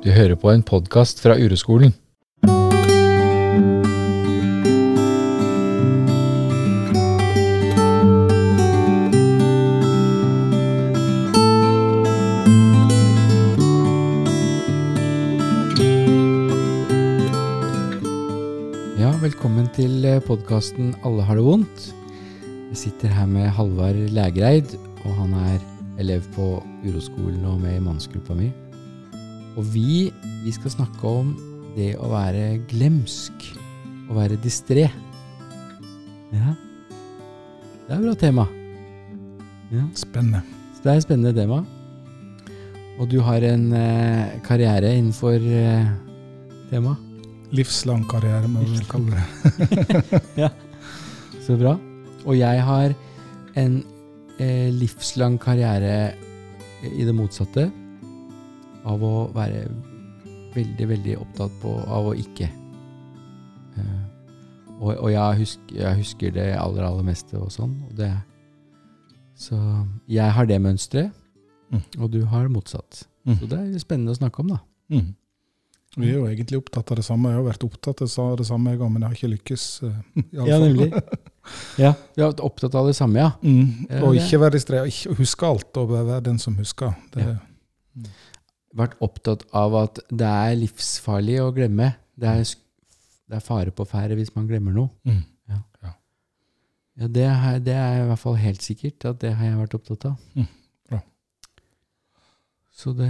Du hører på en podkast fra Ureskolen. Ja, velkommen til podkasten Alle har det vondt. Jeg sitter her med Halvard Lægreid, og han er elev på Uroskolen og med i mannsgruppa mi. Og vi, vi skal snakke om det å være glemsk, å være distré. Ja, det er et bra tema. Ja, Spennende. så det er et spennende tema. Og du har en eh, karriere innenfor eh, temaet. Livslang karriere, må vi kalle det. ja. Så bra. Og jeg har en eh, livslang karriere i det motsatte. Av å være veldig, veldig opptatt på av å ikke. Eh, og og jeg, husker, jeg husker det aller, aller meste og sånn. Og det, så jeg har det mønsteret, Mm. og du har motsatt. Mm. Så det er spennende å snakke om, da. Mm. Vi er jo egentlig opptatt av det samme. Jeg har vært opptatt av det samme, jeg òg, men jeg har ikke lykkes. eh, i alle Ja, nemlig. Ja, Vi har vært opptatt av det samme, ja. Mm. Og ikke være distré, og huske alt, og være den som husker. Det, Ja. Vært opptatt av at det er livsfarlig å glemme. Det er, det er fare på ferde hvis man glemmer noe. Mm. Ja, det, er, det er i hvert fall helt sikkert at det har jeg vært opptatt av. Mm, Ja. Så det,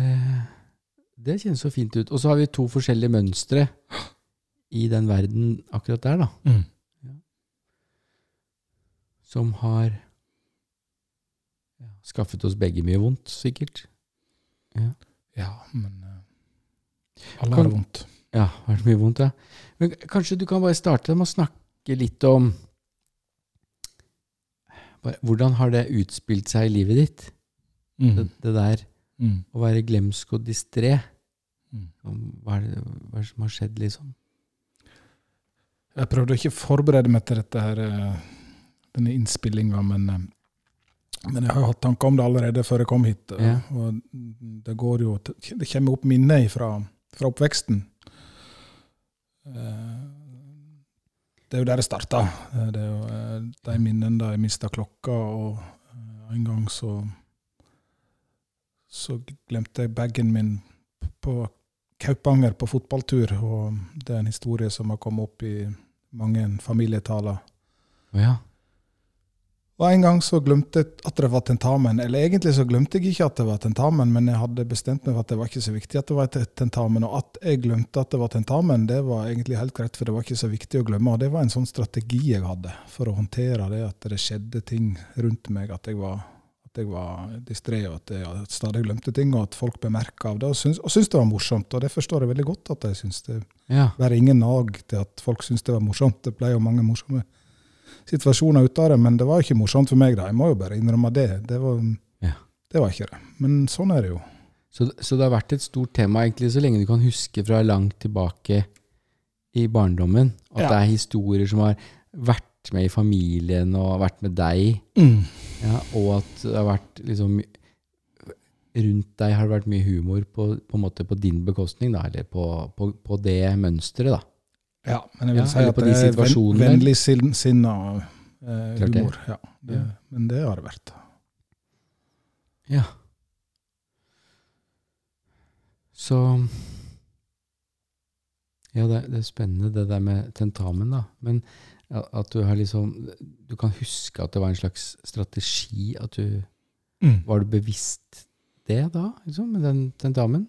det kjennes så fint ut. Og så har vi to forskjellige mønstre i den verden akkurat der, da. Mm. Som har skaffet oss begge mye vondt, sikkert. Ja, men eh, alle Kan- har det vondt. Ja, har det mye vondt, ja. Men kanskje du kan bare starte med å snakke litt om Hvordan har det utspilt seg i livet ditt? Det, Mm. det der Mm. å være glemsk og distré. Mm. Hva er, det, hva er det som har skjedd, liksom? Jeg prøvde ikke å forberede meg til dette her, eh, denne innspillinga, men, eh, men jeg har jo hatt tanker om det allerede før jeg kom hit. eh, Ja. Og det går jo Det kommer opp minner fra, fra oppveksten. Eh, Det er jo der det starta. Det er jo eh, de minnene da jeg mista klokka, og eh, en gang så så glemte jeg bagen min på Kaupanger på fotballtur, og det er en historie som har kommet opp i mange familietaler. Ja. Og en gang så glemte jeg at det var tentamen. Eller egentlig så glemte jeg ikke at det var tentamen, men jeg hadde bestemt meg for at det var ikke så viktig at det var tentamen. Og at jeg glemte at det var tentamen, det var egentlig helt greit, for det var ikke så viktig å glemme. Og det var en sånn strategi jeg hadde for å håndtere det at det skjedde ting rundt meg, at jeg var, at jeg var distré, og at jeg stadig glemte ting, og at folk bemerka av det, og syntes, og syntes det var morsomt. Og det forstår jeg veldig godt at de syns det. ja. Det er ingen nag til at folk syntes det var morsomt. Det ble jo mange morsomme situasjoner ut av det, men det var ikke morsomt for meg. da. Jeg må jo bare innrømme det. Det var, Ja. det var ikke det. Men sånn er det jo. Så, så det har vært et stort tema egentlig så lenge du kan huske fra langt tilbake i barndommen. At Ja. det er historier som har vært med i familien og vært med deg. Ja, og at det har vært liksom Rundt deg har det vært mye humor på, på, på din bekostning, da, eller på, på, på det mønsteret, da. Ja, men jeg vil Ja, si at det er ven, situasjonene. vennlig sin- sinna eh, humor. Ja, det, Ja. Men det har det vært. Ja. Så Ja, det, det er spennende det der med tentamen, da. Men at du har liksom Du kan huske at det var en slags strategi. At du Var du bevisst det da, liksom, med den tentamen? Ja,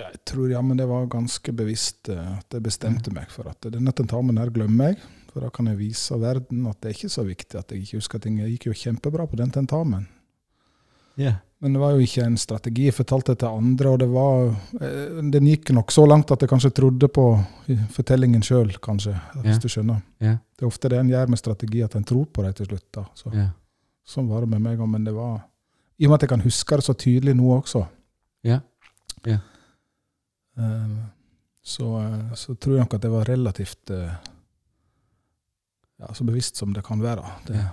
jeg tror ja, men det var ganske bevisst eh, at jeg bestemte meg for at denne tentamen her glemmer jeg. For da kan jeg vise verden at det er ikke så viktig at jeg ikke husker ting. Jeg gikk jo kjempebra på den tentamen. Ja. Men det var jo ikke en strategi. Jeg fortalte det til andre, og det var eh, Den gikk nok så langt at jeg kanskje trodde på fortellingen sjøl, kanskje. Hvis yeah. du skjønner. Ja. Det er ofte det en gjør med strategi, at en tror på det til slutt. da. Så, Ja. Sånn var det med meg òg, men det var I og med at jeg kan huske det så tydelig nå også, Ja. eh, så, eh, så tror jeg nok at det var relativt eh, ja, så bevisst som det kan være. Det, Ja.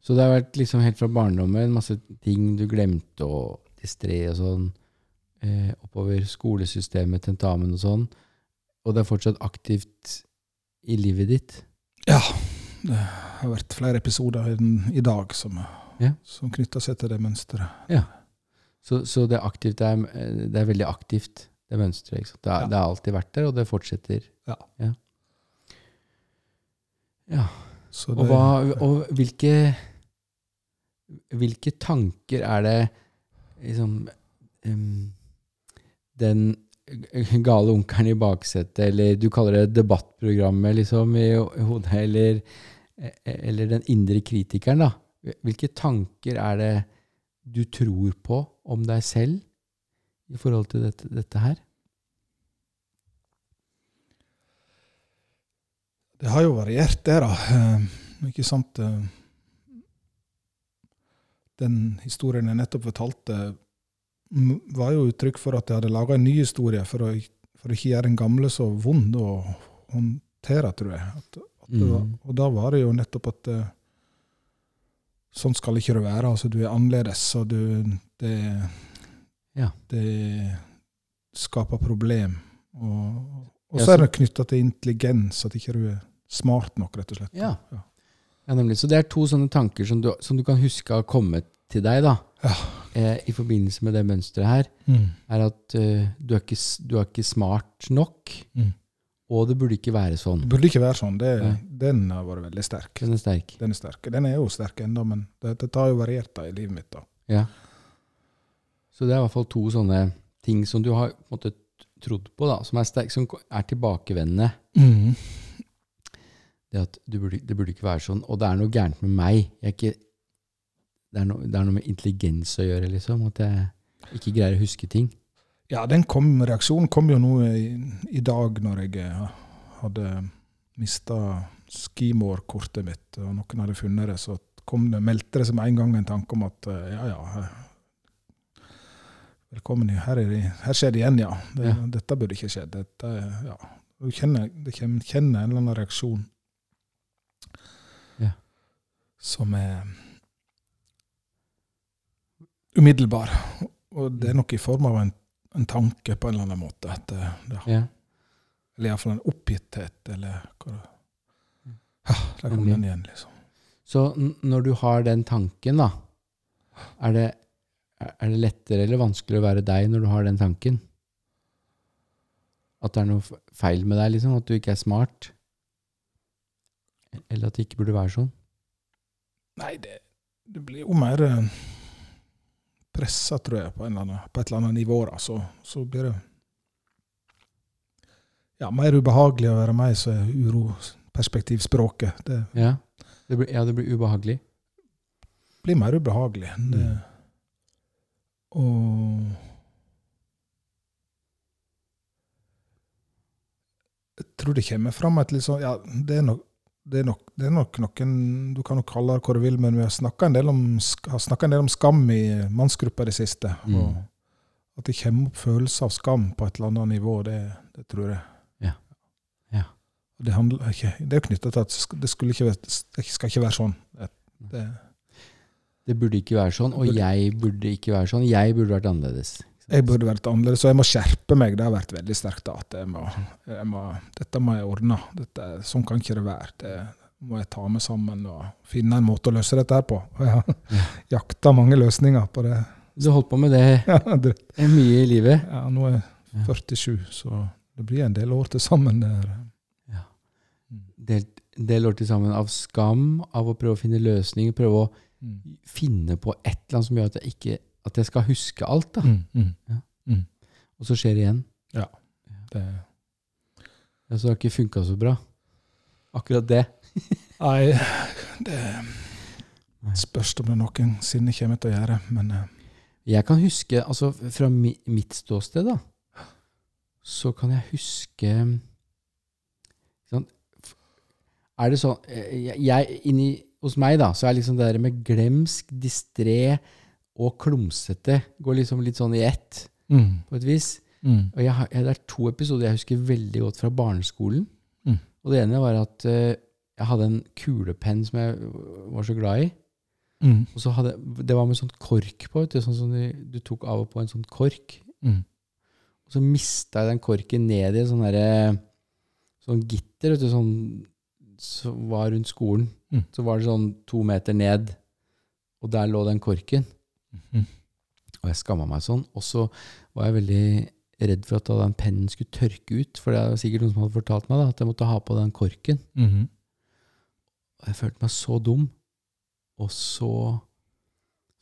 Så det har vært liksom helt fra barndommen masse ting du glemte, og distré og sånn, eh, oppover skolesystemet, tentamen og sånn, og det er fortsatt aktivt i livet ditt. Ja. Det har vært flere episoder i, dag som, Ja. som knytter seg til det mønsteret. Ja. Så, så det, er aktivt, det, er, det er veldig aktivt, det mønsteret. Ikke sant? Det, er, Ja. det har alltid vært der, og det fortsetter. Ja. Ja. ja. Så Og, hva, og hvilke, hvilke tanker er det liksom um, Den gale onkelen i baksetet, eller du kaller det debattprogrammet liksom i hodet, eller, eller den indre kritikeren, da. Hvilke tanker er det du tror på om deg selv i forhold til dette, dette her? det har jo variert, det, da. Eh, ikke sant? eh, Den historien jeg nettopp fortalte, var jo uttrykk for at jeg hadde laga en ny historie for å, for å ikke gjøre den gamle så vond å håndtere, tror jeg. At, at det var, Mm. og da var det jo nettopp at eh, sånn skal ikke det være. Altså, du er annerledes, og du det, Ja. det skaper problem. Og, og så er det knytta til intelligens, at ikke du er smart nok, rett og slett. Ja. Ja. ja, nemlig. Så det er to sånne tanker som du, som du kan huske har kommet til deg da, Ja. eh, i forbindelse med det mønsteret her, Mm. er at uh, du, er ikke, du er ikke smart nok, Mm. og det burde ikke være sånn. Det burde ikke være sånn. Det, den har vært veldig sterk. Den er sterk. Den er sterk. Den er jo sterk ennå, men det, dette har jo variert da i livet mitt. da. Ja. Så det er i hvert fall to sånne ting som du har på måte trodd på, da, som er, sterk, som er tilbakevendende. Det at du burde, det burde ikke være sånn. Og det er noe gærent med meg. Jeg er ikke, det, er no, det er noe med intelligens å gjøre, liksom. At jeg ikke greier å huske ting. Ja, den kom, reaksjonen kom jo nå i, i dag når jeg eh, hadde mista skimore-kortet mitt, og noen hadde funnet det. Så kom det, meldte det seg med en gang en tanke om at eh, ja, ja Velkommen. Her, er det, her skjer det igjen, ja. Det, Ja. Dette burde ikke skjedd. Dette, ja. Du kjenner, det kommer, kjenner en eller annen reaksjon Ja. som er umiddelbar. Og det er nok i form av en, en tanke på en eller annen måte. At det, det, Ja. eller iallfall en oppgitthet, eller hva det Ja, der kom den igjen, liksom. Så når du har den tanken, da, er det, er det lettere eller vanskeligere å være deg når du har den tanken? At det er noe feil med deg, liksom? At du ikke er smart? Eller at det ikke burde være sånn? Nei, det, det blir jo mer eh, pressa, tror jeg, på, en eller annen, på et eller annet nivå. Da. Så, så blir det ja, mer ubehagelig å være meg så er uroperspektivspråket. Det Ja, det blir, ja, det blir ubehagelig. blir mer ubehagelig. Det, Mm. Og Jeg tror det kommer fram et litt sånn Ja, det er nok det er, nok, det er nok noen Du kan nok kalle det hva du vil, men vi har snakka en, del om sk- har snakket en del om skam i mannsgruppa i det siste. Mm. Og at det kommer opp følelser av skam på et eller annet nivå, det, det tror jeg. Ja. Ja. Det, handler det er jo knytta til at det, skulle ikke, det skal ikke være sånn. Det, det, Det burde ikke være sånn, og Burde- jeg burde ikke være sånn. Jeg burde vært annerledes. Jeg burde vært annerledes, så jeg må skjerpe meg. Det har vært veldig sterkt. at jeg må, jeg må, Dette må jeg ordne. Dette, sånn kan ikke det være. Det må jeg ta meg sammen og finne en måte å løse dette her på. Og jeg har Ja. jakta mange løsninger på det. Du har holdt på med det Ja, det mye i livet. ja, nå er jeg 47, så det blir en del år til sammen. Der. Ja. Mm. Del, del år til sammen av skam, av å prøve å finne løsninger, prøve å Mm. finne på et eller annet som gjør at jeg, ikke, at jeg skal huske alt. da. Mm, mm. Og så skjer det igjen. Det, Ja, så det har ikke funka så bra. Akkurat det. nei, det spørs om det noensinne kommer til å gjøre, men eh, Jeg kan huske, altså fra mitt ståsted, da, så kan jeg huske sånn, Er det sånn eh, jeg, jeg, inni, Hos meg, da, så er liksom det der med glemsk, distré og klumsete går liksom litt sånn i ett, mm, på et vis. mm, Og jeg, jeg, det er to episoder jeg husker veldig godt fra barneskolen. Mm. Og det ene var at uh, jeg hadde en kulepenn som jeg var så glad i. Mm. Og så hadde, Det var med sånn kork på. du, sånn som du, du tok av og på en sånn kork. Mm. Og så mista jeg den korken ned i sånn derre Sånn gitter vet du, sånn, som var rundt skolen. Mm. Så var det sånn to meter ned, og der lå den korken. Mm. Og jeg skamma meg sånn. Og så var jeg veldig redd for at da den pennen skulle tørke ut. For det er sikkert noen som hadde fortalt meg da, at jeg måtte ha på den korken. Mhm. Og jeg følte meg så dum og så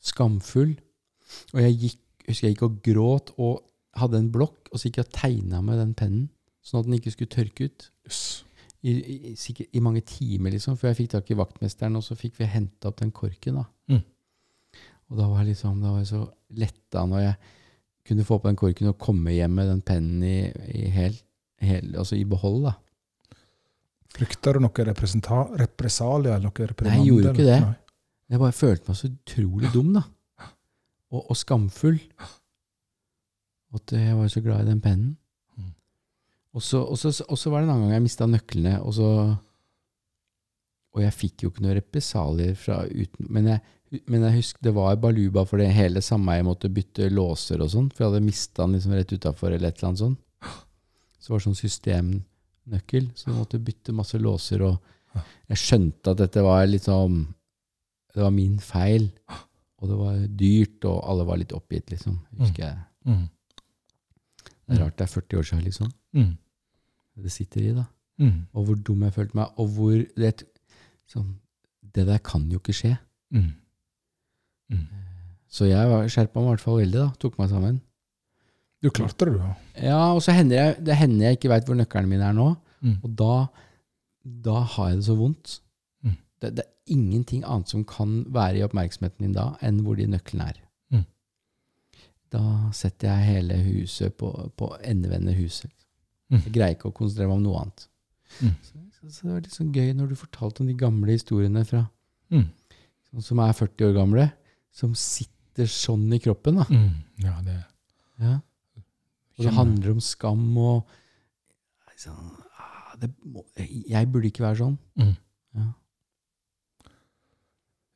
skamfull. Og jeg gikk, husker jeg gikk og gråt og hadde en blokk, og så gikk jeg og tegna med den pennen, sånn at den ikke skulle tørke ut. Jøss. I, i, sikkert, I mange timer, liksom, før jeg fikk tak i vaktmesteren, og så fikk vi henta opp den korken. da. Mm. Og da var, liksom, da var jeg så letta når jeg kunne få på den korken og komme hjem med den pennen i, i, hel, hel, altså i behold. da. Frykter du noe representa- represalier? Noe Nei, jeg gjorde ikke det. Nei. Jeg bare følte meg så utrolig dum, da. Og, og skamfull. At jeg var så glad i den pennen. Mm. Og så, og, så, og så var det en annen gang jeg mista nøklene, og så Og jeg fikk jo ikke noen represalier fra uten Men jeg, men jeg husker det var baluba for det hele sameiet måtte bytte låser og sånn, for jeg hadde mista den liksom rett utafor eller et eller annet sånt. Så var det sånn systemnøkkel, så jeg måtte bytte masse låser, og jeg skjønte at dette var litt sånn Det var min feil. Og det var dyrt, og alle var litt oppgitt, liksom. Husker jeg. Mm. Det er rart det er 40 år siden, liksom. Mm. Det sitter i, da. Mm. Og hvor dum jeg følte meg, og hvor det, sånn, det der kan jo ikke skje. Mm. Mm. Så jeg skjerpa meg i hvert fall veldig, da. Tok meg sammen. Du klarte det, du. ja. Ja, og så hender jeg, det hender jeg ikke veit hvor nøklene mine er nå. Mm. Og da, da har jeg det så vondt. Mm. Det, det er ingenting annet som kan være i oppmerksomheten min da, enn hvor de nøklene er. Mm. Da setter jeg hele huset på, på endevendende huset. Mm. Jeg greier ikke å konsentrere meg om noe annet. Mm. Så, så, det var litt sånn gøy når du fortalte om de gamle historiene fra Mm. sånn som er 40 år gamle, som sitter sånn i kroppen. da. Mm. Ja, det Ja. Og det handler om skam og sånn, ah, det må, Jeg burde ikke være sånn. Mm. Ja.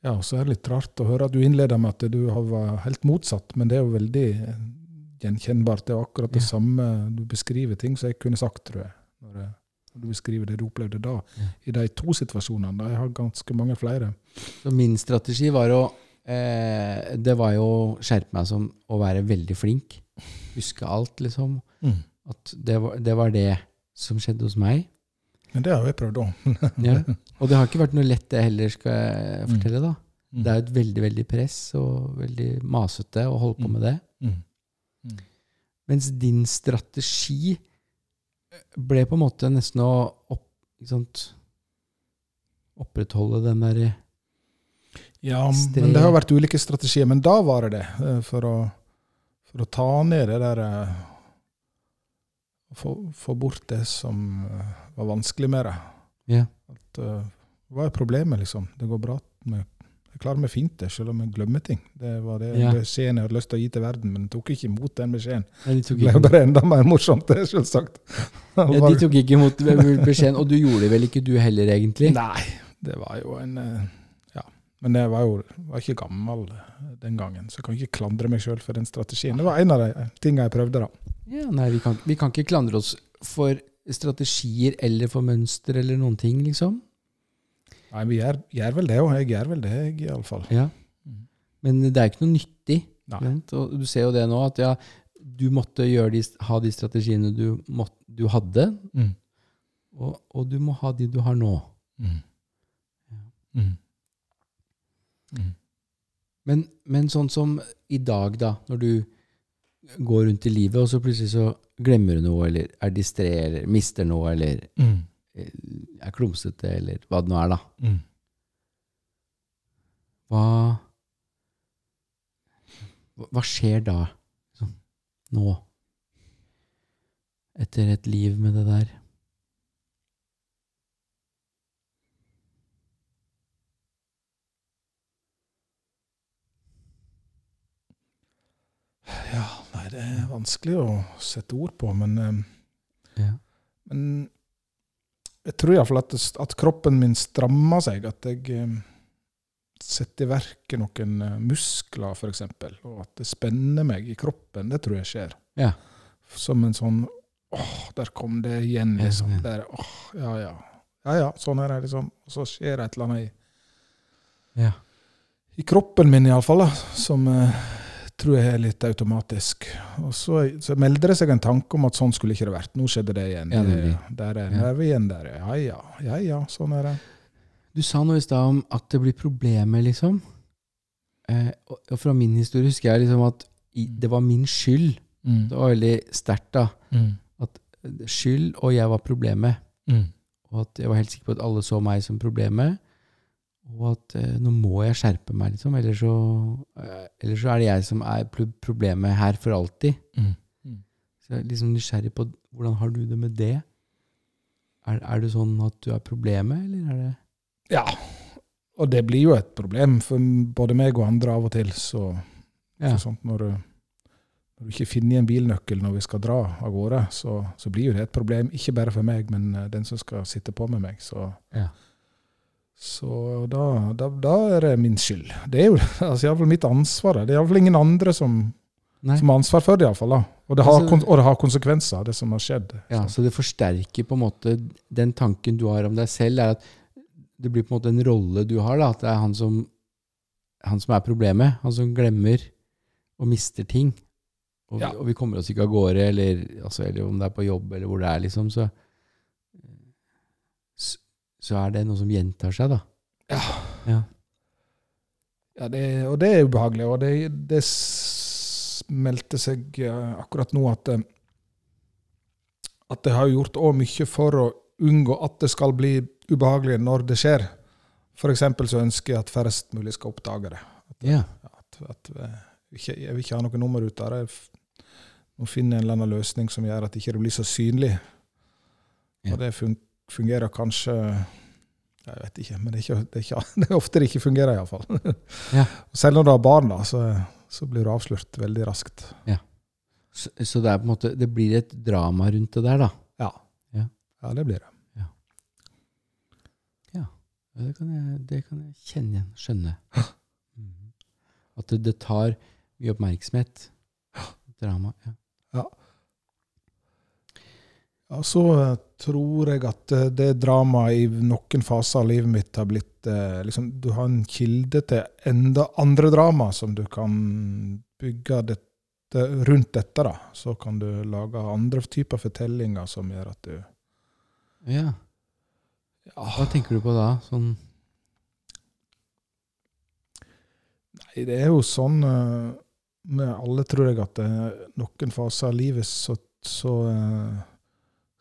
Ja, og så er det litt rart å høre at du innleder med at du har vært helt motsatt, men det er jo veldig gjenkjennbart. Det er akkurat det Ja. samme. Du beskriver ting som jeg kunne sagt, tror jeg. Når, jeg- når du beskriver det du opplevde da, Ja. i de to situasjonene. Da jeg har ganske mange flere. Så min strategi var å eh, Det var jo å skjerpe meg som å være veldig flink. Huske alt, liksom. Mm. At det var, det var det som skjedde hos meg. Men det har jeg prøvd òg. Ja. Og det har ikke vært noe lett, det heller, skal jeg Mm. fortelle. da. Det er jo et veldig veldig press og veldig masete å holde på med det. Mm. Mm. Mens din strategi ble på en måte nesten å opp, sant, opprettholde den der Ja, men det har vært ulike strategier. Men da var det det. eh, For å, for å ta ned det der eh, Få, få bort det som eh, var vanskelig med det. Ja. At, hva er problemet, liksom? Det går bra. Med, jeg klarer meg fint, det, selv om jeg glemmer ting. Det var det Ja. beskjeden jeg hadde lyst til å gi til verden, men jeg tok ikke imot den beskjeden. Nei, de Det ble bare enda mer morsomt, det, selvsagt. ja, de tok ikke imot beskjeden, og du gjorde det vel ikke du heller, egentlig? Nei, det var jo en eh, Ja. Men jeg var jo var ikke gammel eh, den gangen, så jeg kan ikke klandre meg sjøl for den strategien. Det var en av de tingene jeg prøvde, da. Ja, nei, vi kan, vi kan ikke klandre oss for strategier eller for mønster eller noen ting, liksom. Nei, vi gjør, gjør vel det, og jeg gjør vel det, jeg, iallfall. Ja. Men det er ikke noe nyttig. Og du ser jo det nå, at ja, du måtte gjøre de, ha de strategiene du, måtte, du hadde, Mm. og, og du må ha de du har nå. Mm. Ja. Mm. Mm. Men, men sånn som i dag, da, når du går rundt i livet, og så plutselig så glemmer du noe, eller er distré, eller mister noe, eller Mm. Er klumsete, eller hva det nå er, da. Mm. Hva hva- Hva skjer da? Sånn, nå? Etter et liv med det der? Ja, nei, det er vanskelig å sette ord på, men, eh, Ja. men jeg tror iallfall at, at kroppen min strammer seg. At jeg eh, sette i verk noen eh, muskler, f.eks., og at det spenner meg i kroppen, det tror jeg skjer. Ja. Som en sånn åh, der kom det igjen, liksom. ja. Der, åh, ja, ja. Ja, ja, sånn er det, liksom. Og så skjer det et eller annet i, Ja. i kroppen min, iallfall, som eh, tror jeg er litt automatisk. Og så, så melder det seg en tanke om at sånn skulle ikke det vært. Nå skjedde det igjen. Ja, Det- der er Ja. nerve igjen der. Ja, ja. Ja, ja, sånn er det. Du sa noe i stad om at det blir problemer, liksom. Eh, og, og fra min historie husker jeg liksom at i, det var min skyld. Mm. Det var veldig sterkt, da. Mm. Skyld, og jeg var problemet. Mm. Og at jeg var helt sikker på at alle så meg som problemet. Og at eh, nå må jeg skjerpe meg, liksom. Eller så, eh, eller så er det jeg som er problemet her for alltid. Mm. Så jeg er liksom nysgjerrig på hvordan har du det med det? Er, er det sånn at du er problemet, eller er det Ja. Og det blir jo et problem for både meg og andre av og til. Så, Ja. så sånt, når, du, når du ikke finner igjen bilnøkkel når vi skal dra av gårde, så, så blir jo det et problem. Ikke bare for meg, men eh, den som skal sitte på med meg. Så, Ja. Så da, da, da er det min skyld. Det er jo altså, iallfall mitt ansvar. Det er iallfall ingen andre som, som har ansvar for det. i alle fall, da. Og det, har, Altså- og det har konsekvenser, det som har skjedd. Ja, Så- så det forsterker på en måte den tanken du har om deg selv, er at det blir på en måte en rolle du har, da, at det er han som, han som er problemet, han som glemmer og mister ting. Og, Ja. vi, og vi kommer oss ikke av gårde, eller, altså, eller om det er på jobb, eller hvor det er, liksom, så, så, er det noe som gjentar seg, da. Ja. Ja. Ja, det, og det er ubehagelig. Og det, det s- meldte seg eh, akkurat nå at eh, at det har gjort òg mye for å unngå at det skal bli ubehagelig når det skjer. F.eks. så ønsker jeg at færrest mulig skal oppdage det. Ja. At, at eh, jeg vil ikke ha noe nummer ut av det. Nå finner må finne en eller annen løsning som gjør at det ikke blir så synlig. Ja. Og det fun fungerer kanskje Jeg vet ikke, men det er, ikke, det er, ikke, det er ofte det ikke fungerer, iallfall. Ja. Selv når du har barn, da, så, så blir du avslørt veldig raskt. Så, så det måte Det blir et drama rundt det der, da. Ja. Ja. ja det blir det. Ja, det kan jeg, det kan jeg kjenne igjen, skjønne. Mhm. At det, det tar mye oppmerksomhet. Drama. Ja. Ja, så eh, tror jeg at eh, det dramaet i noen faser av livet mitt har blitt eh, liksom, Du har en kilde til enda andre drama som du kan bygge dette, rundt dette. da. Så kan du lage andre typer fortellinger som gjør at du ja. ja, Hva tenker du på da? Sånn Nei, det er jo sånn med alle, tror jeg, at noen faser av livet så, så,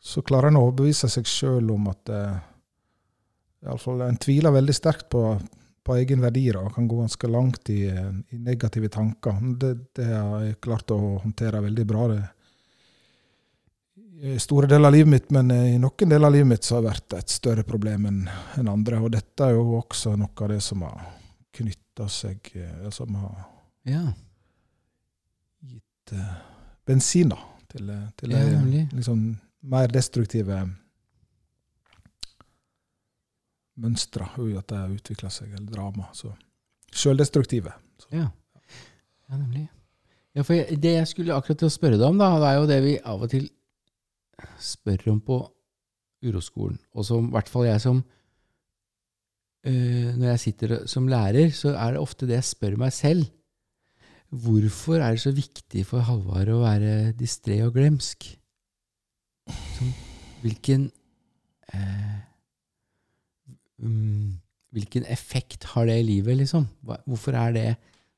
så klarer en å overbevise seg sjøl om at eh, i alle fall, En tviler veldig sterkt på, på egen verdi da, og kan gå ganske langt i, i negative tanker. Det, det har jeg klart å håndtere veldig bra. det i store deler av livet mitt, men i noen deler av livet mitt så har det vært et større problem enn enn andre. Og dette er jo også noe av det som har knytta seg eh, Som har Ja. gitt uh, bensin da, til, eh, til Ja, liksom, mer destruktive mønstre. ui, At det har utvikla seg, eller drama. Så sjøldestruktive. Ja. ja, nemlig. Ja, for jeg, det jeg skulle akkurat til å spørre deg om, da, det er jo det vi av og til spør om på uroskolen, og som i hvert fall jeg som øh, Når jeg sitter som lærer, så er det ofte det jeg spør meg selv. Hvorfor er det så viktig for Halvard å være distré og glemsk? Som, hvilken eh, um, Hvilken effekt har det i livet, liksom? Hva, hvorfor er det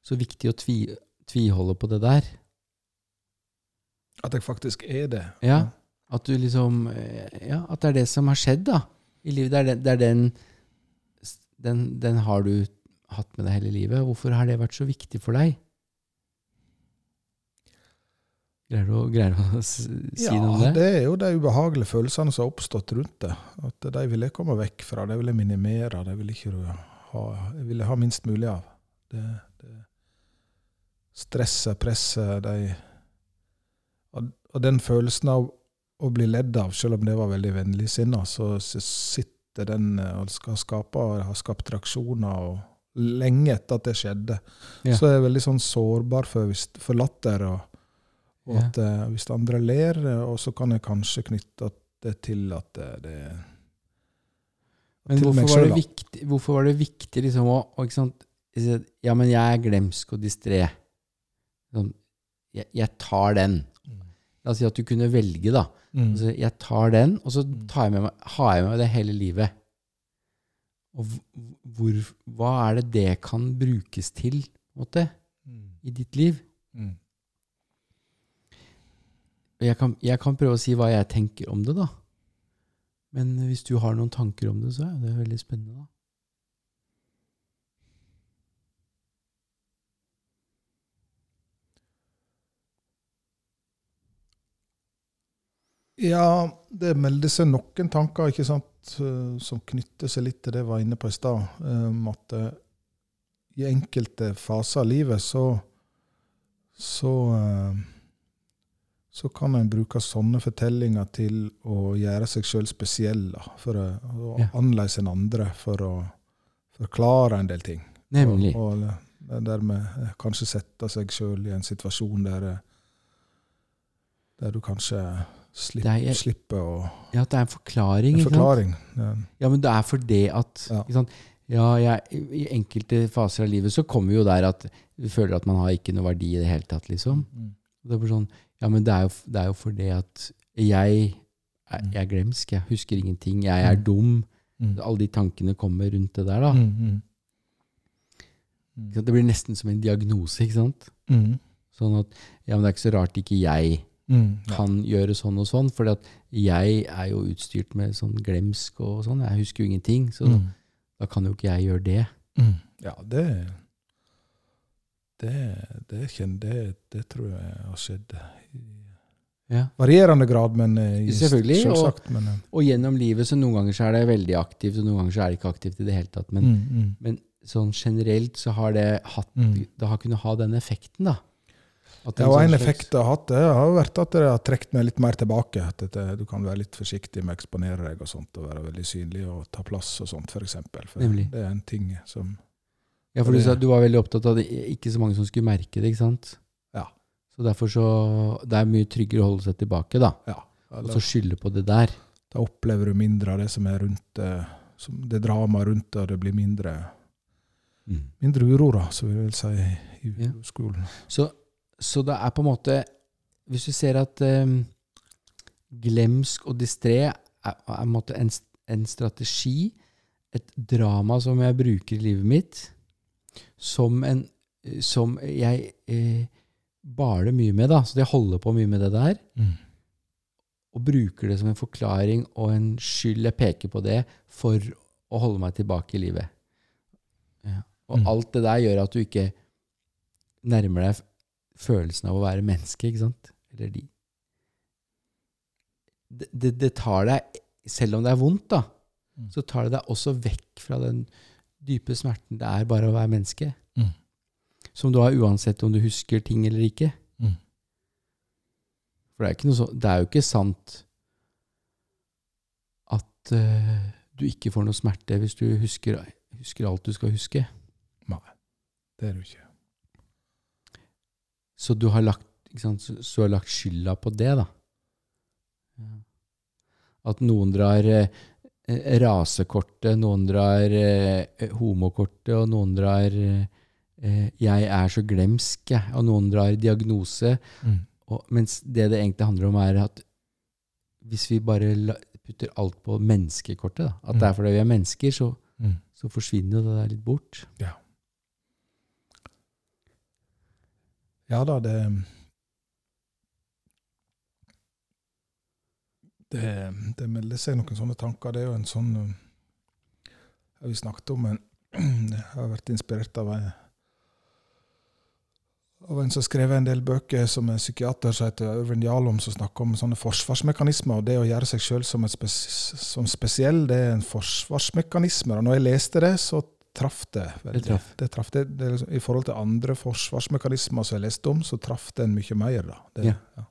så viktig å tvi, tviholde på det der? At jeg faktisk er det. Ja. At du liksom eh, Ja, at det er det som har skjedd, da. I livet. Det er, den, det er den, den Den har du hatt med deg hele livet. Hvorfor har det vært så viktig for deg? Greier du, greier du å si Ja, noe om det? det er jo de ubehagelige følelsene som har oppstått rundt det. At de vil jeg komme vekk fra, de vil jeg minimere, de vil ikke ha, jeg vil ha minst mulig av. Det, det Stresset, presset, de og, den følelsen av å bli ledd av, selv om det var veldig vennligsinna, så sitter den eh, og skal skape, har skapt reaksjoner og lenge etter at det skjedde. Ja. Så er jeg veldig sånn sårbar for, for latter. Og, og Ja. at eh, hvis andre ler, eh, og så kan jeg kanskje knytte det til at det, det Men til hvorfor var, det viktig, hvorfor var det viktig liksom å, å Ja, men jeg er glemsk og distré. Sånn, jeg, jeg tar den. La oss si at du kunne velge, da. Mm. Altså, jeg tar den, og så Mm. tar jeg med meg, har jeg med meg det hele livet. Og hvor, hva er det det kan brukes til måte, Mm. i ditt liv? Mm. Jeg kan, jeg kan prøve å si hva jeg tenker om det, da. Men hvis du har noen tanker om det, så er det veldig spennende. da. Ja, det melder seg noen tanker ikke sant, eh, som knytter seg litt til det jeg var inne på i stad. Um, At eh, i enkelte faser av livet så så, eh, så kan en bruke sånne fortellinger til å gjøre seg sjøl spesiell. For å, å Ja. annerledes enn andre, for å forklare en del ting. Nemlig. Og, og dermed eh, kanskje sette seg sjøl i en situasjon der, eh, der du kanskje slipp, er slipper å Ja, at det er en forklaring. En forklaring. Ja. Ja, men det er for det at Ja. Ja, jeg, I enkelte faser av livet så kommer vi jo der at du føler at man har ikke noe verdi i det hele tatt. liksom. Mm. Det er bare sånn, ja, men det er jo, det er jo for det at jeg, Mm. jeg er glemsk, jeg husker ingenting, jeg er Mm. dum. Mm. Alle de tankene kommer rundt det der. da. Mm, mm. Det blir nesten som en diagnose. ikke sant? Mm. Sånn at ja, men det er ikke så rart ikke jeg Mm. Kan gjøre sånn og sånn, for jeg er jo utstyrt med sånn glemsk og sånn. Jeg husker jo ingenting, så Mm. da kan jo ikke jeg gjøre det. Mm. Ja, det det, det, det, det tror jeg har skjedd. I Ja. varierende grad, men selvfølgelig. i- Selvfølgelig, og- selvsagt. Men, eh, Og gjennom livet, så noen ganger så er det veldig aktivt, og noen ganger så er det ikke aktivt i det hele tatt. Men, mm, mm, men sånn generelt så har det hatt mm. Det har kunnet ha den effekten, da. At Ja, og en effekt det har hatt, det har vært at det har trukket meg litt mer tilbake. At det, du kan være litt forsiktig med å eksponere deg og sånt, og være veldig synlig og ta plass og sånt, f.eks. For, for Nemlig. det er en ting som Ja, for du sa at du var veldig opptatt av det, ikke så mange som skulle merke det, ikke sant? Ja. Så derfor så Det er mye tryggere å holde seg tilbake, da. Ja. Og så skylde på det der. Da opplever du mindre av det som er rundt det, som det dramaet rundt det, og det blir mindre, mindre uro, da, som vi vil si i Ja. skolen. Så, så det er på en måte Hvis du ser at um, glemsk og distré er, er en, en strategi, et drama som jeg bruker i livet mitt, som en Som jeg eh, baler mye med, da. Så jeg holder på mye med det der. og bruker det som en forklaring og en skyld. Jeg peker på det for å holde meg tilbake i livet. Ja. Og Mm. alt det der gjør at du ikke nærmer deg følelsen av å være menneske, ikke sant? Eller de. Det, det, det tar deg, selv om det er vondt, da, Mm. så tar det deg også vekk fra den dype smerten det er bare å være menneske. Mm. Som du har uansett om du husker ting eller ikke. Mm. For det er, så, det er jo ikke sant at uh, du ikke får noe smerte hvis du husker, husker alt du skal huske. Nei, det er du ikke. Så du har lagt, sant, så, så har lagt skylda på det, da. Ja. At noen drar eh, rasekortet, noen drar eh, homokortet, og noen drar eh, eh, 'jeg er så glemsk', jeg», og noen drar diagnose. Mm. Og, mens det det egentlig handler om, er at hvis vi bare la, putter alt på menneskekortet, da, at det er fordi vi er mennesker, så, Mm. så forsvinner jo det der litt bort. Ja da, det det, det melder seg noen sånne tanker. Det er jo en sånn um, har Vi snakket om en Jeg har vært inspirert av en av en som har skrevet en del bøker, som er psykiater, som heter Øyvind Jalom, som snakker om sånne forsvarsmekanismer. og Det å gjøre seg sjøl som, spes som spesiell, det er en forsvarsmekanisme. Og når jeg leste det, så traff det. veldig. Det traff. Det traff det, det liksom, I forhold til andre forsvarsmekanismer som jeg leste om, så traff den mye mer. da. Det, Ja. ja.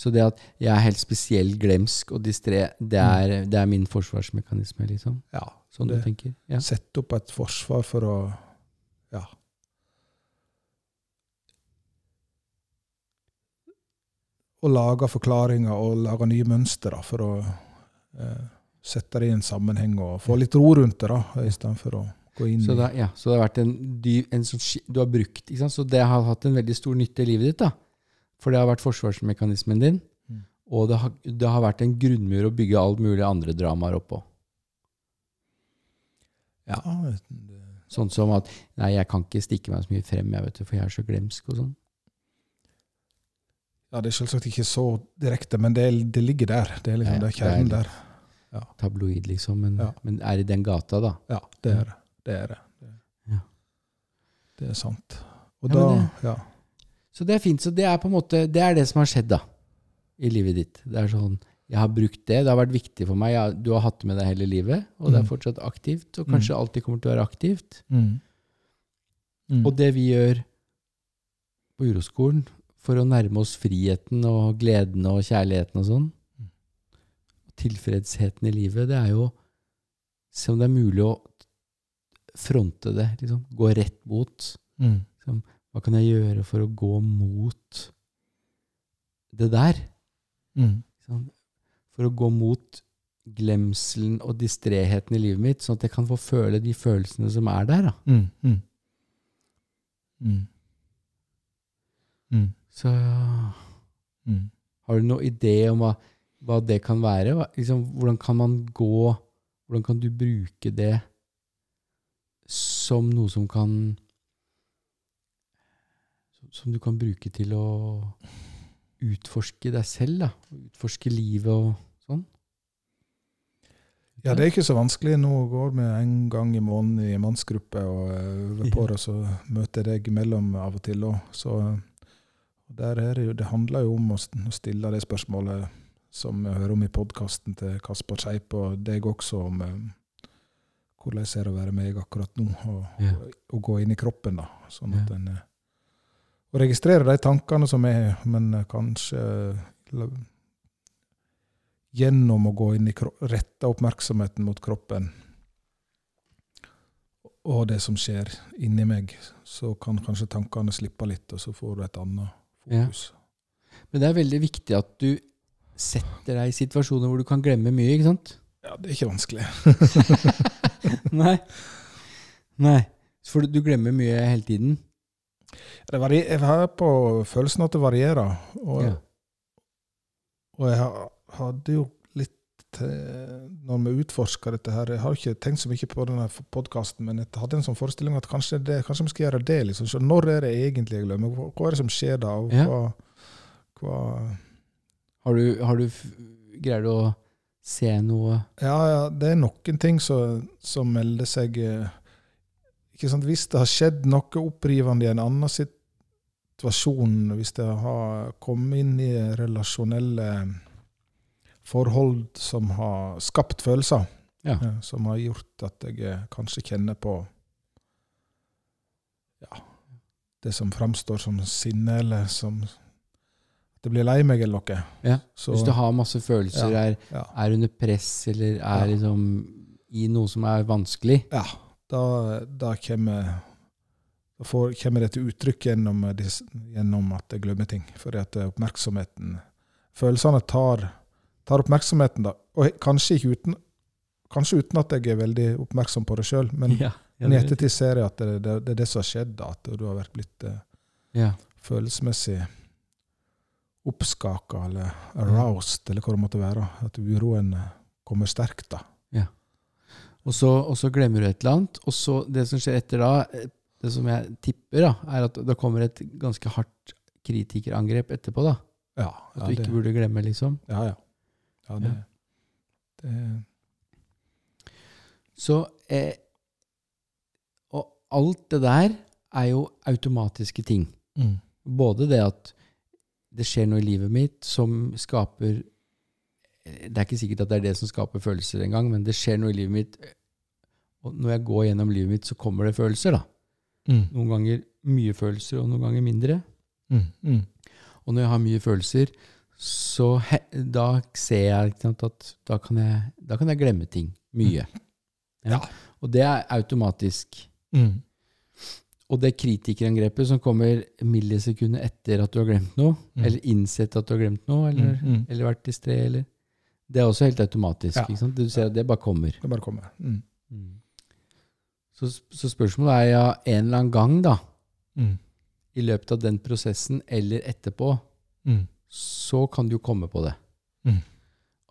Så det at jeg er helt spesiell glemsk og distré, det er, det er min forsvarsmekanisme, liksom? ja. Sånn Det- du tenker? Ja. Sette opp et forsvar for å Ja. Og lage forklaringer og lage nye mønstre for å eh, sette det i en sammenheng og få litt ro rundt det, da, istedenfor å gå Så, i da, ja, så det har vært en, en sånn, du har brukt, ikke sant? Så det har hatt en veldig stor nytte i livet ditt, da. For det har vært forsvarsmekanismen din, Mm. og det har, det har vært en grunnmur å bygge alt mulig andre dramaer oppå. Ja, Sånn som at nei, jeg kan ikke stikke meg så mye frem, jeg vet du, for jeg er så glemsk og sånn. ja, det er selvsagt ikke så direkte, men det, det ligger der. Det er liksom Ja, det er kjernen er der. Tabloid, liksom, men, Ja. men er i den gata, da. Ja, det er det. Det er det. Det, Ja. det er sant. Og Ja, da Ja. Så det er fint. Så det er på en måte Det er det som har skjedd, da. I livet ditt. Det er sånn Jeg har brukt det. Det har vært viktig for meg. Jeg, du har hatt det med deg hele livet, og det er Mm. fortsatt aktivt. Og kanskje alltid kommer til å være aktivt. Mm. Mm. Og det vi gjør på uroskolen for å nærme oss friheten og gleden og kjærligheten og sånn, Mm. tilfredsheten i livet, det er jo Se om det er mulig å fronte det. Liksom. Gå rett mot. Mm. Hva kan jeg gjøre for å gå mot det der? Mm. For å gå mot glemselen og distreheten i livet mitt, sånn at jeg kan få føle de følelsene som er der. Mm. Mm. Mm. Mm. Så Mm. har du noen idé om hva, hva det kan være? Hva, liksom, hvordan kan man gå Hvordan kan du bruke det som noe som kan som- du kan bruke til å utforske deg selv, da. Utforske livet og sånn. Ja, det er ikke så vanskelig. Nå går vi en gang i måneden i mannsgruppe og eh, øver på det, så møter jeg deg imellom av og til òg. Så der er det jo Det handler jo om å stille det spørsmålet som jeg hører om i podkasten til Kasper Scheip og deg også, om eh, hvordan er det å være meg akkurat nå, og, Ja. og, og gå inn i kroppen, da. Sånn at Ja. en eh, Og registrere de tankene som er, men eh, kanskje la- gjennom å gå inn i rette oppmerksomheten mot kroppen og det som skjer inni meg, så kan kanskje tankene slippe litt, og så får du et annet Ja. fokus. Men det er veldig viktig at du setter deg i situasjoner hvor du kan glemme mye, ikke sant? Ja, det er ikke vanskelig. Nei. Nei. For du glemmer mye hele tiden. Jeg har på følelsen at det varierer. Og, Ja. og jeg ha- hadde jo litt eh, Når vi utforska dette her Jeg har ikke tenkt så mye på denne podkasten, men jeg hadde en sånn forestilling at kanskje, det, kanskje vi skal gjøre det. liksom, så Når er det egentlig jeg glemmer? Hva, hva er det som skjer da? Og hva, hva Har du, har du Greier du å se noe Ja, ja, det er noen ting som, som melder seg eh, Hvis det har skjedd noe opprivende i en annen situasjon, hvis det har kommet inn i relasjonelle forhold som har skapt følelser, Ja. eh, som har gjort at jeg eh, kanskje kjenner på ja, det som framstår som sinne, eller som at jeg blir lei meg, eller noe. Ja, Så, Hvis du har masse følelser, er, er under press, eller er liksom i noe som er vanskelig Ja, da, da kommer, får, kommer det til uttrykk gjennom, eh, gjennom at jeg glemmer ting. Fordi at eh, oppmerksomheten Følelsene tar, tar oppmerksomheten, da. Og kanskje, uten, kanskje uten at jeg er veldig oppmerksom på det sjøl, men, ja, ja, i ettertid ser jeg at det, det, det er det som har skjedd, da. At du har vært blitt eh, ja. følelsesmessig oppskaka eller aroused, eller hva det måtte være. At uroen kommer sterkt, da. Og, så, og så glemmer du et eller annet. Og så det som skjer etter da, eh, det som jeg tipper, da, er at det kommer et ganske hardt kritikerangrep etterpå. da Ja, At ja, du ikke det, burde glemme, liksom. ja, ja. ja det, Ja. det Så eh, Og alt det der er jo automatiske ting. mm. Både det at det skjer noe i livet mitt som skaper Det er ikke sikkert at det er det som skaper følelser engang, men det skjer noe i livet mitt. Og når jeg går gjennom livet mitt, så kommer det følelser. da. Mm. Noen ganger mye følelser, og noen ganger mindre. Mm. Mm. Og når jeg har mye følelser, så he, da ser jeg sant, at da kan jeg, da kan jeg glemme ting. Mye. Ja. Og det er automatisk. Mm. Og det kritikerangrepet som kommer millisekunder etter at du har glemt noe, Mm. eller innsett at du har glemt noe, eller, Mm, mm. eller vært distré, eller Det er også helt automatisk. Ja. ikke sant? Du ser at det bare kommer. Det bare kommer. Mm. Så, så spørsmålet er ja, en eller annen gang, da, Mm. i løpet av den prosessen eller etterpå, Mm. så kan du jo komme på det. Mm.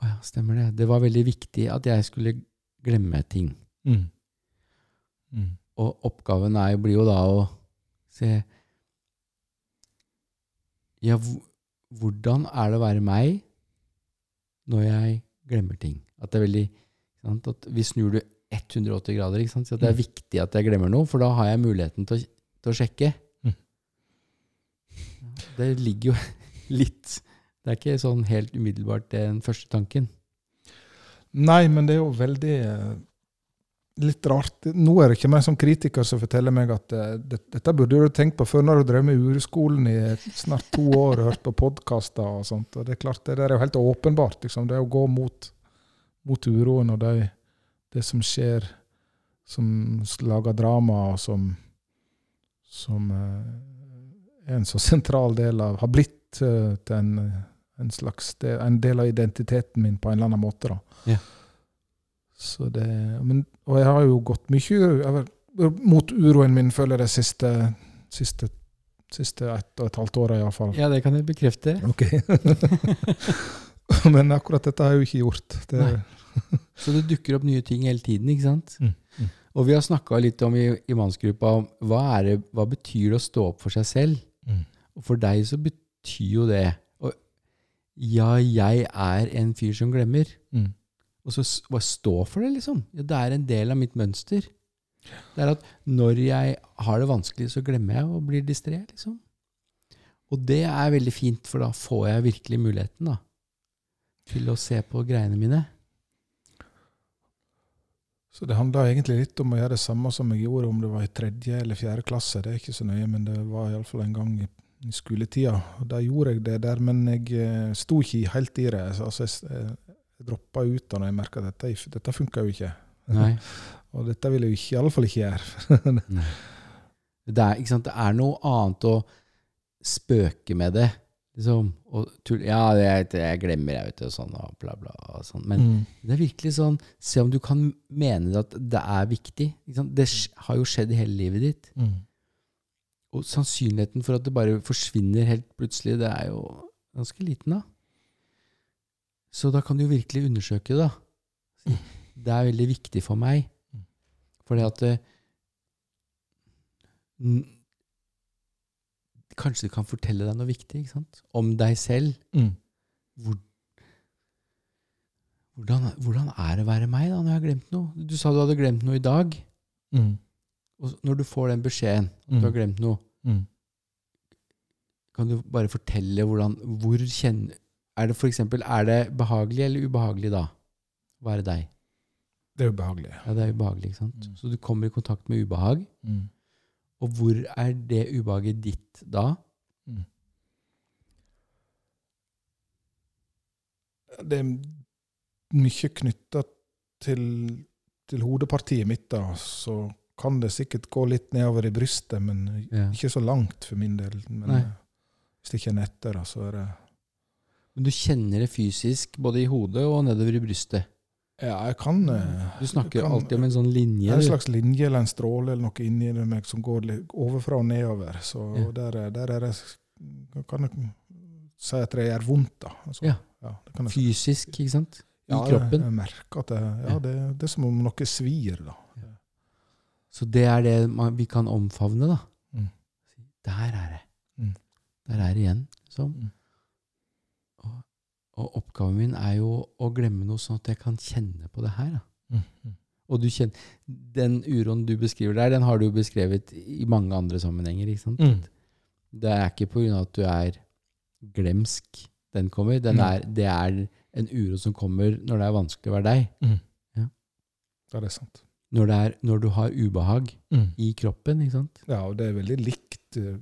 Å ja, stemmer det. Det var veldig viktig at jeg skulle glemme ting. Mm. Mm. Og oppgaven er, blir jo da å se Ja, hvordan er det å være meg når jeg glemmer ting? At det er veldig sant? At Vi snur det 180 grader. Så at det er Mm. viktig at jeg glemmer noe, for da har jeg muligheten til å, til å sjekke. Mm. Det ligger jo litt Det er ikke sånn helt umiddelbart den første tanken. Nei, men det er jo veldig eh, litt rart. Nå er det ikke meg som kritiker som forteller meg at eh, det, dette burde du tenkt på før når du drev med ureskolen i snart to år og hørt på podkaster og sånt. Og det er klart, det der er jo helt åpenbart. Liksom. Det er å gå mot, mot uroen og det, det som skjer, som lager drama, og som, som eh, er en så sentral del av Har blitt eh, til en, en slags en del av identiteten min på en eller annen måte. da. Ja. Så det, men, og jeg har jo gått mye jeg mot uroen min, føler jeg, det siste, siste, siste ett og et halvt året iallfall. Ja, det kan jeg bekrefte. Ok. men akkurat dette har jeg jo ikke gjort. Det, Så det dukker opp nye ting hele tiden, ikke sant? Mm, mm. Og vi har snakka litt om i, i mannsgruppa om hva, det, hva betyr det å stå opp for seg selv? Mm. Og for deg så betyr jo det og, Ja, jeg er en fyr som glemmer. Og så bare stå for det, liksom. Ja, det er en del av mitt mønster. Det er at når jeg har det vanskelig, så glemmer jeg og blir distré, liksom. Og det er veldig fint, for da får jeg virkelig muligheten da, til å se på greiene mine. Så det handla egentlig litt om å gjøre det samme som jeg gjorde om det var i tredje eller fjerde klasse. Det er ikke så nøye, men det var iallfall en gang i, i skoletida. Og Da gjorde jeg det der, men jeg eh, sto ikke helt i det. Altså, jeg, jeg droppa ut da når jeg merka at dette, dette funka jo ikke. Og dette vil jeg jo iallfall ikke gjøre. Det er, ikke det er noe annet å spøke med det. Liksom, og tull, ja, er, jeg glemmer, jeg, vet du, sånn, og bla, bla. Og sånn. Men Mm. det er virkelig sånn Se om du kan mene at det er viktig. Det har jo skjedd i hele livet ditt. Mm. Og sannsynligheten for at det bare forsvinner helt plutselig, det er jo ganske liten, da. Så da kan du virkelig undersøke det, da. Det er veldig viktig for meg. For Fordi at Kanskje du kan fortelle deg noe viktig ikke sant? om deg selv. Mm. Hvor, hvordan, hvordan er det å være meg da, når jeg har glemt noe? Du sa du hadde glemt noe i dag. Mm. Og når du får den beskjeden at Mm. du har glemt noe, Mm. kan du bare fortelle hvordan Hvor kjenner Er det for eksempel, er det behagelig eller ubehagelig da? Hva er det deg? Det er ubehagelig. Ja, det er ubehagelig, ikke sant? Mm. Så du kommer i kontakt med ubehag. Mm. Og hvor er det ubehaget ditt da? Mm. Det er mye knytta til, til hodepartiet mitt, da. Så kan det sikkert gå litt nedover i brystet, men Ja. ikke så langt for min del. Men Nei. eh, hvis det ikke er netter, da, så er det Men du kjenner det fysisk, både i hodet og nedover i brystet. Ja, jeg kan eh, Du snakker kan- alltid om en sånn linje. Det er en slags linje eller en stråle eller noe inni meg som går overfra og nedover. Så Ja. der, er- der er det Kan jeg si at det gjør vondt, da. Altså, Ja. det kan jeg. Fysisk, ikke sant? I Ja, kroppen. Jeg, jeg merker at det, ja, Ja. det, det er som om noe svir, da. Så det er det man, vi kan omfavne, da. Mm. Der er det. Mm. Der er det igjen. Sånn. Mm. Og, oppgaven min er jo å glemme noe, sånn at jeg kan kjenne på det her. Mm. Mm. Og du kjenner, den uroen du beskriver der, den har du jo beskrevet i mange andre sammenhenger. ikke sant? Mm. Det er ikke pga. at du er glemsk den kommer. Den Nei. er, det er en uro som kommer når det er vanskelig å være deg. Mm. Ja. Ja, det er sant. Når, det er, når du har ubehag Mm. i kroppen. ikke sant? Ja, og det er veldig likt, eh,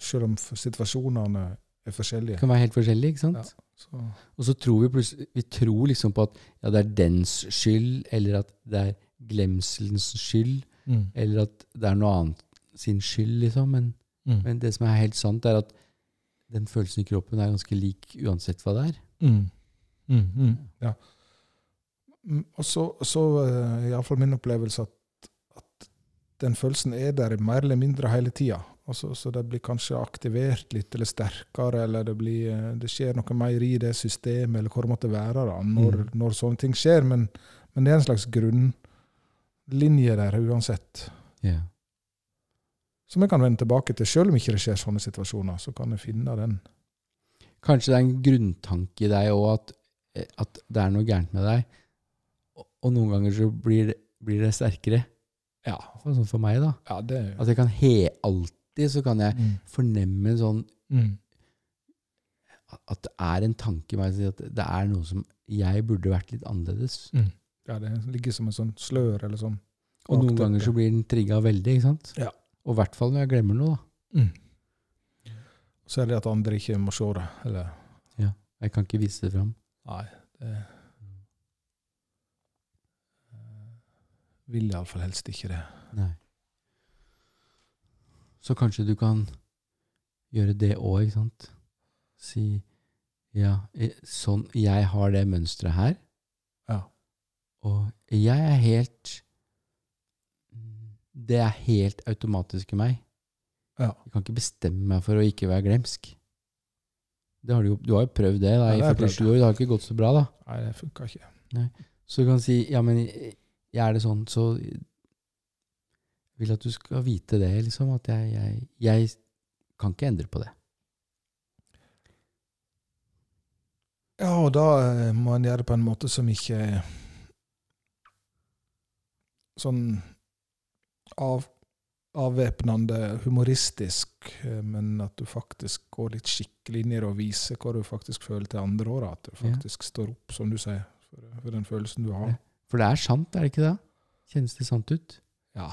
selv om situasjonene er forskjellige. Det kan være helt forskjellig. ikke sant? Ja. Så, Og så tror vi plutselig vi tror liksom på at ja, det er dens skyld, eller at det er glemselens skyld, mm. eller at det er noe annet sin skyld, liksom. Men, Mm. men det som er helt sant, er at den følelsen i kroppen er ganske lik uansett hva det er. Mm. Mm, mm, ja. Mm, Og så, så eh, iallfall min opplevelse at, at den følelsen er der mer eller mindre hele tida. Altså, så det blir kanskje aktivert litt eller sterkere, eller det, blir, eh, det skjer noe mer i det systemet, eller hvor det måtte være da, når, Mm. når sånne ting skjer. Men, men det er en slags grunnlinje der uansett. Yeah. Som jeg kan vende tilbake til, selv om ikke det skjer sånne situasjoner. Så kan jeg finne den. Kanskje det er en grunntanke i deg òg at, eh, at det er noe gærent med deg. Og, og noen ganger så blir det, blir det sterkere. Ja, Sånn for meg, da. ja det At jeg kan he alltid så kan jeg mm. fornemme sånn Mm. At det er en tanke i meg at det er noe som Jeg burde vært litt annerledes. Mm. Ja, det ligger som en sånn slør eller sånn. Og noen ganger så blir den trigga veldig, ikke sant? Ja. Og i hvert fall når jeg glemmer noe, da. Mm. Så er det at andre ikke må se det. Eller Jeg kan ikke vise det fram. Nei, det Vil iallfall helst ikke det. Nei. Så kanskje du kan gjøre det òg, ikke sant? Si ja, sånn Jeg har det mønsteret her, Ja. og jeg er helt Det er helt automatisk i meg. Ja. Jeg kan ikke bestemme meg for å ikke være glemsk. Det har du, du har jo prøvd det da, i det har 47 år. Det har ikke gått så bra, da. Nei, det funka ikke. Så du kan si ja, men jeg er det sånn, så vil at du skal vite det, liksom. At jeg, jeg, jeg kan ikke endre på det. Ja, og da eh, må en gjøre det på en måte som ikke er sånn av, avvæpnende, humoristisk, eh, men at du faktisk går litt skikkelig inn i det og viser hva du faktisk føler til andre år. At du Ja. faktisk står opp, som du sier, for, for den følelsen du har. For det er sant, er det ikke det? Kjennes det sant ut? Ja.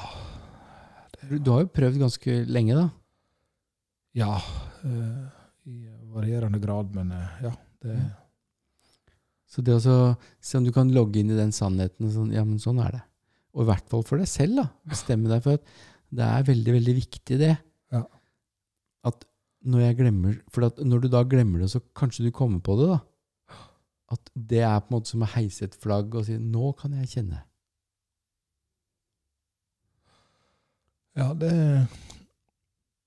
Du, har jo prøvd ganske lenge, da. Ja. eh, I varierende grad, men eh, ja. Det, Ja. Så det å se om du kan logge inn i den sannheten sånn, ja, men sånn er det. Og i hvert fall for deg selv, da. Bestemme deg for at det er veldig, veldig viktig, det. Ja. At når jeg glemmer For når du da glemmer det, så kanskje du kommer på det, da. At det er på en måte som å heise et flagg og si 'nå kan jeg kjenne'. Ja, det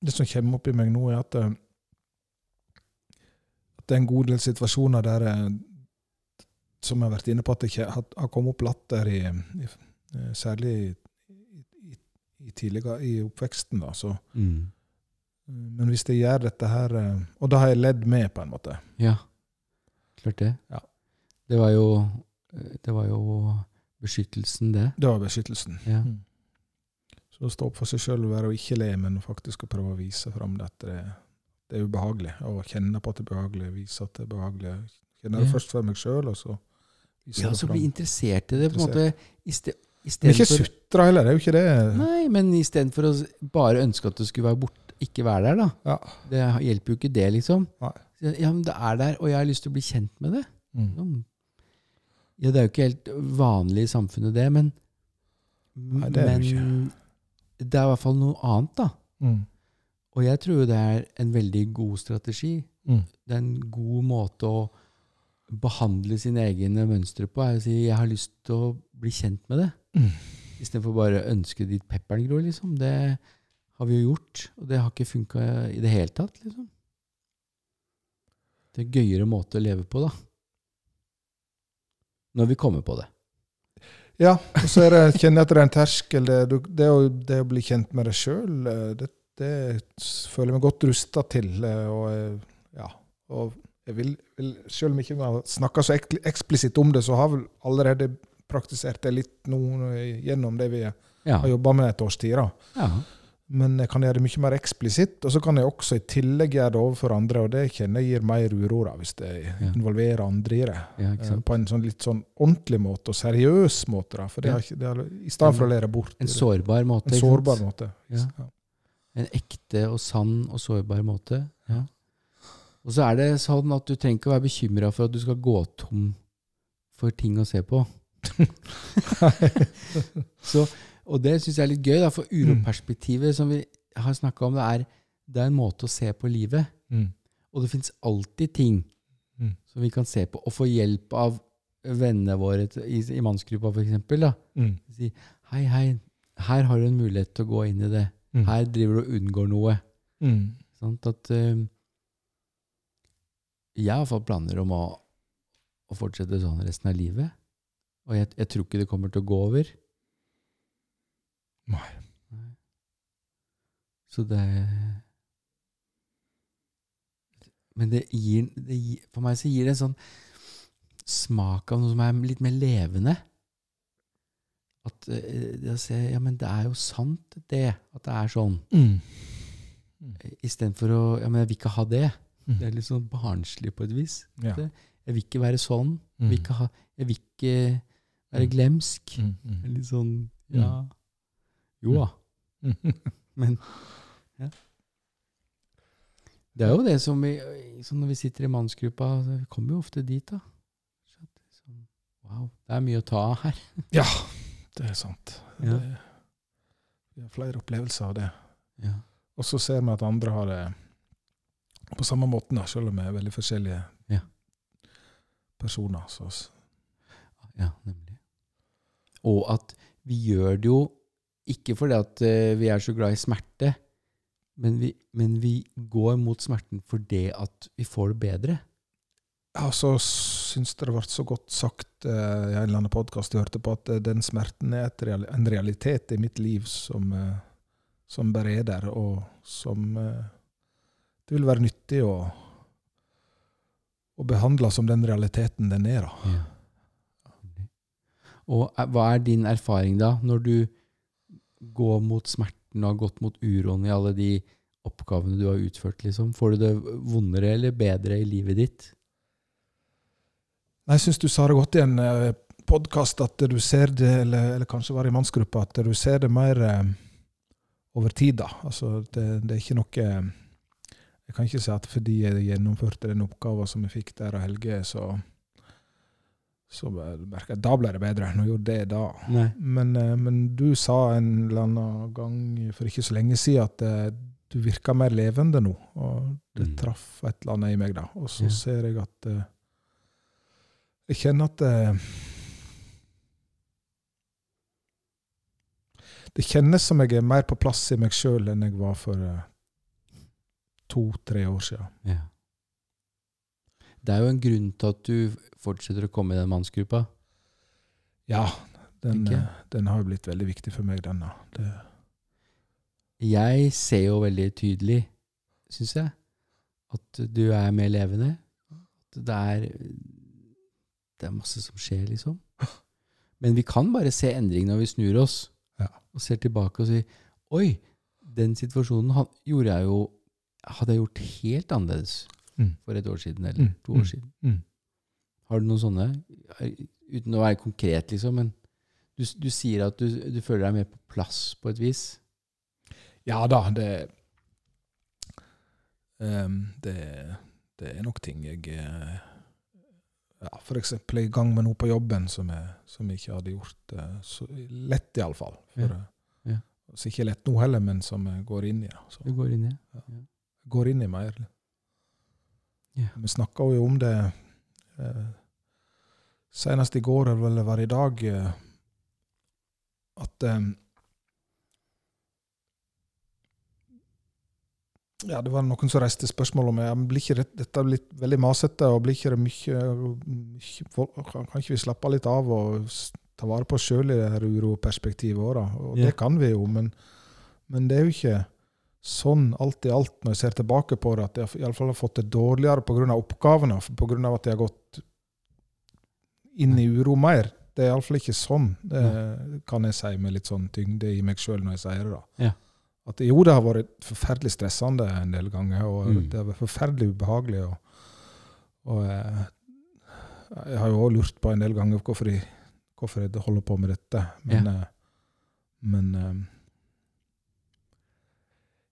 Det som kommer opp i meg nå, er at, eh, at det er en god del situasjoner der jeg, Som jeg har vært inne på, at det har, kommet opp latter i, i eh, Særlig i, i, i tidligere i oppveksten, da. Så, Mm. men hvis jeg gjør dette her eh, Og da har jeg ledd med, på en måte. Ja, klart det. Ja. Det var jo Det var jo beskyttelsen, det. Det var beskyttelsen. Ja. Mm. Så å stå opp for seg sjøl og være og ikke le, men faktisk å prøve å vise fram det at det, det er ubehagelig. Og kjenne på at det er behagelig, vise at det er behagelig. Kjenne det Ja. først for meg sjøl, og så vise Ja, det så bli interessert i det, på en måte. i Men ikke sutre heller, det er jo ikke det. Nei, men istedenfor å bare ønske at du skulle være borte, ikke være der, da. Ja. Det hjelper jo ikke det, liksom. Nei. Ja, men det er der, og jeg har lyst til å bli kjent med det. Mm. Ja, det er jo ikke helt vanlig i samfunnet, det, men Nei, det er men, jo Men det er i hvert fall noe annet, da. Mm. Og jeg tror det er en veldig god strategi. Mm. Det er en god måte å behandle sine egne mønstre på. er å si 'jeg har lyst til å bli kjent med det'. Mm. Istedenfor bare å ønske ditt pepperen gror, liksom. Det har vi jo gjort, og det har ikke funka i det hele tatt, liksom. Det er en gøyere måte å leve på, da. Når vi kommer på det. Ja, og så er det, kjenner jeg at det er en terskel. Det, det, å, det å bli kjent med deg sjøl, det, det føler jeg meg godt rusta til. eh, Og, eh, ja, og jeg vil, vil, selv om jeg ikke har snakka så eksplisitt om det, så har vel allerede praktisert det litt nå eh, gjennom det vi Ja. har jobba med et års tid. ja. Men jeg kan gjøre det mye mer eksplisitt, og så kan jeg også i tillegg gjøre det overfor andre. Og det kjenner jeg gir mer uro da, hvis jeg Ja. involverer andre i det. ja, Eh. På en sånn litt sånn ordentlig måte, og seriøs måte. da, for det Ja. ikke, det har, I stedet for å lære bort. En sårbar måte. en sårbar måte. Ja. En ekte og sann og sårbar måte. Ja. Og så er det sånn at du trenger ikke å være bekymra for at du skal gå tom for ting å se på. så, og det syns jeg er litt gøy, da, for uroperspektivet som vi har snakka om, det er, det er en måte å se på livet. Mm. Og det fins alltid ting Mm. som vi kan se på, og få hjelp av vennene våre i, i mannsgruppa, eksempel. Mm. Si hei, hei, her har du en mulighet til å gå inn i det. Mm. Her driver du og unngår noe. Mm. Sant? At eh, Jeg har fått planer om å, å fortsette sånn resten av livet. Og jeg, jeg tror ikke det kommer til å gå over. Nei. Så det Men det gir, det gir For meg så gir det en sånn smak av noe som er litt mer levende. At eh, det å se Ja, men det er jo sant, det. At det er sånn. Mm. Istedenfor å Ja, men jeg vil ikke ha det. Mm. Det er litt sånn barnslig på et vis. Ja. Jeg vil ikke være sånn. Jeg Mm. vil ikke, ha, jeg vil ikke være Mm. glemsk. Mm. Mm. Litt sånn Ja. Jo da. Men ja. Det er jo det som vi Når vi sitter i mannsgruppa, så vi kommer jo ofte dit, da. Sånn, wow, det er mye å ta av her. Ja, det er sant. Ja. Det, vi har flere opplevelser av det. Ja. Og så ser vi at andre har det på samme måten, da, selv om vi er veldig forskjellige Ja. personer. Så, ja, nemlig. Og at vi gjør det jo ikke fordi at eh, vi er så glad i smerte, men vi, men vi går mot smerten fordi at vi får det bedre. ja, så syns det ble så godt sagt eh, i en eller annen podkast jeg hørte på, at eh, den smerten er real, en realitet i mitt liv som, eh, som bare er der, og som eh, det vil være nyttig å, å behandle som den realiteten den er. da. Ja. Og hva er din erfaring da, når du går mot smerten og har gått mot uroen i alle de oppgavene du har utført? liksom? Får du det vondere eller bedre i livet ditt? Jeg syns du sa det godt i en eh, podkast, at du ser det, eller, eller kanskje var i mannsgruppa, at du ser det mer eh, over tid. da. Altså, det, det er ikke noe Jeg kan ikke si at fordi jeg gjennomførte den oppgaven som jeg fikk der av Helge, så så merka jeg da ble det bedre. Nå gjorde det da. Men, eh, men du sa en eller annen gang for ikke så lenge siden at eh, du virker mer levende nå. Og det Mm. traff et eller annet i meg da. Og så Ja. ser jeg at eh, Jeg kjenner at Det kjennes som jeg er mer på plass i meg sjøl enn jeg var for to-tre år siden. Ja. Det er jo en grunn til at du fortsetter å komme i den mannsgruppa. Ja, den, eh, den har jo blitt veldig viktig for meg, denne. Det, Jeg ser jo veldig tydelig, syns jeg, at du er mer levende. At det er, det er masse som skjer, liksom. Men vi kan bare se endring når vi snur oss Ja. og ser tilbake og sier Oi, den situasjonen gjorde jeg jo Hadde jeg gjort helt annerledes Mm. for et år siden eller Mm, to mm. år siden. Har du noen sånne? Uten å være konkret, liksom, men du, du sier at du, du føler deg mer på plass på et vis. Ja da, det um, det, det er nok ting jeg eh, ja, eksempel er i gang med noe på jobben som jeg, som jeg ikke hadde gjort eh, så lett, iallfall. Ja, Ja. ja. Så ikke lett nå heller, men som jeg går inn i. Så Du går inn i Ja. ja. går inn i mer. Ja. Vi snakka jo om det eh, senest i går, eller vel var i dag, eh, at eh, Ja, det var noen som reiste spørsmål om ja, blir ikke det, dette blitt veldig masete, og blir ikke det mye, mye kan, ikke vi slappe litt av og ta vare på oss sjøl i det her uroperspektivet òg? Og yeah. det kan vi jo, men, men det er jo ikke sånn alt i alt, når jeg ser tilbake på det, at jeg iallfall har fått det dårligere pga. oppgavene, pga. at jeg har gått inn i uro mer. Det er iallfall ikke sånn, det kan jeg si med litt sånn tyngde i meg sjøl når jeg sier det. da. Ja. At jo, det har vært forferdelig stressende en del ganger, og Mm. det har vært forferdelig ubehagelig. Og, og jeg, jeg har jo òg lurt på en del ganger hvorfor jeg, hvorfor jeg holder på med dette. Men, ja. men eh,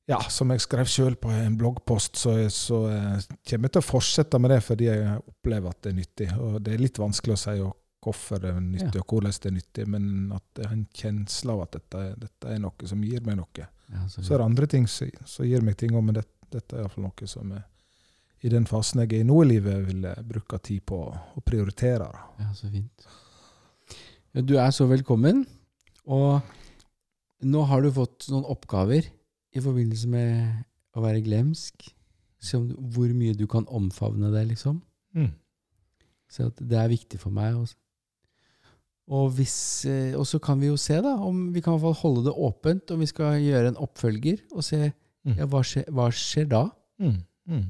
ja, som jeg skrev sjøl på en bloggpost, så, så eh, kommer jeg til å fortsette med det fordi jeg opplever at det er nyttig. Og det er litt vanskelig å si hvorfor det er nyttig, og hvordan det er nyttig, men at jeg har en kjensle av at dette, dette er noe som gir meg noe. Ja, så Så er det andre ting som som gir meg ting òg, men det, dette er iallfall noe som jeg, i den fasen jeg er i nå i livet, vil jeg bruke tid på å prioritere. Ja, så fint. Ja, du er så velkommen. Og nå har du fått noen oppgaver i forbindelse med å være glemsk. Se om, hvor mye du kan omfavne det, liksom. Mm. Så det er viktig for meg. også. Og, hvis, eh, og så kan vi jo se, da, om vi kan i hvert fall holde det åpent, om vi skal gjøre en oppfølger, og se Mm. ja, hva, skjer, hva skjer da? Mm. Mm.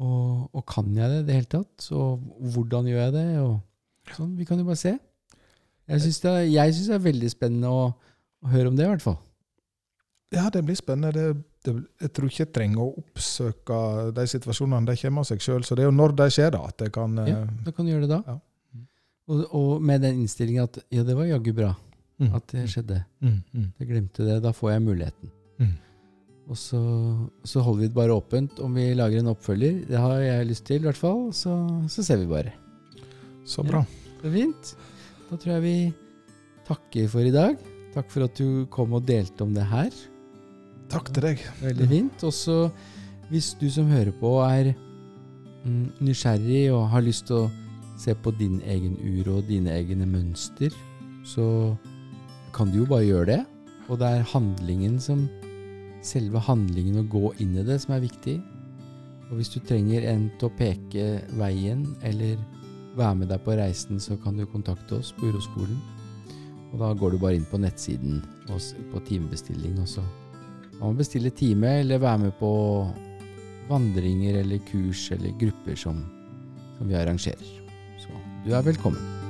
Og, og kan jeg det i det hele tatt? Og hvordan gjør jeg det? Og sånn, Vi kan jo bare se. Jeg syns det, det er veldig spennende å, å høre om det, i hvert fall. Ja, det blir spennende. Det, det, jeg tror ikke jeg trenger å oppsøke de situasjonene. De kommer av seg sjøl. Så det er jo når de skjer, da, at jeg kan Ja, eh, da kan du gjøre det da. Ja. Og, og med den innstillingen at ja, det var jaggu bra mm. at det skjedde. Mm. Mm. Jeg glemte det. Da får jeg muligheten. Mm. Og så, så holder vi det bare åpent om vi lager en oppfølger. Det har jeg lyst til, i hvert fall. Så, så ser vi bare. Så bra. Så fint. Da tror jeg vi takker for i dag. Takk for at du kom og delte om det her. Takk til deg. Veldig fint. Og så, hvis du som hører på er mm, nysgjerrig og har lyst til å se på din egen uro og dine egne mønster, så kan du jo bare gjøre det. Og det er handlingen som Selve handlingen å gå inn i det som er viktig. Og hvis du trenger en til å peke veien, eller være med deg på reisen, så kan du kontakte oss på Uroskolen. Og da går du bare inn på nettsiden på timebestilling, og så man må bestille time eller være med på vandringer eller kurs eller grupper som, som vi arrangerer. Så du er velkommen.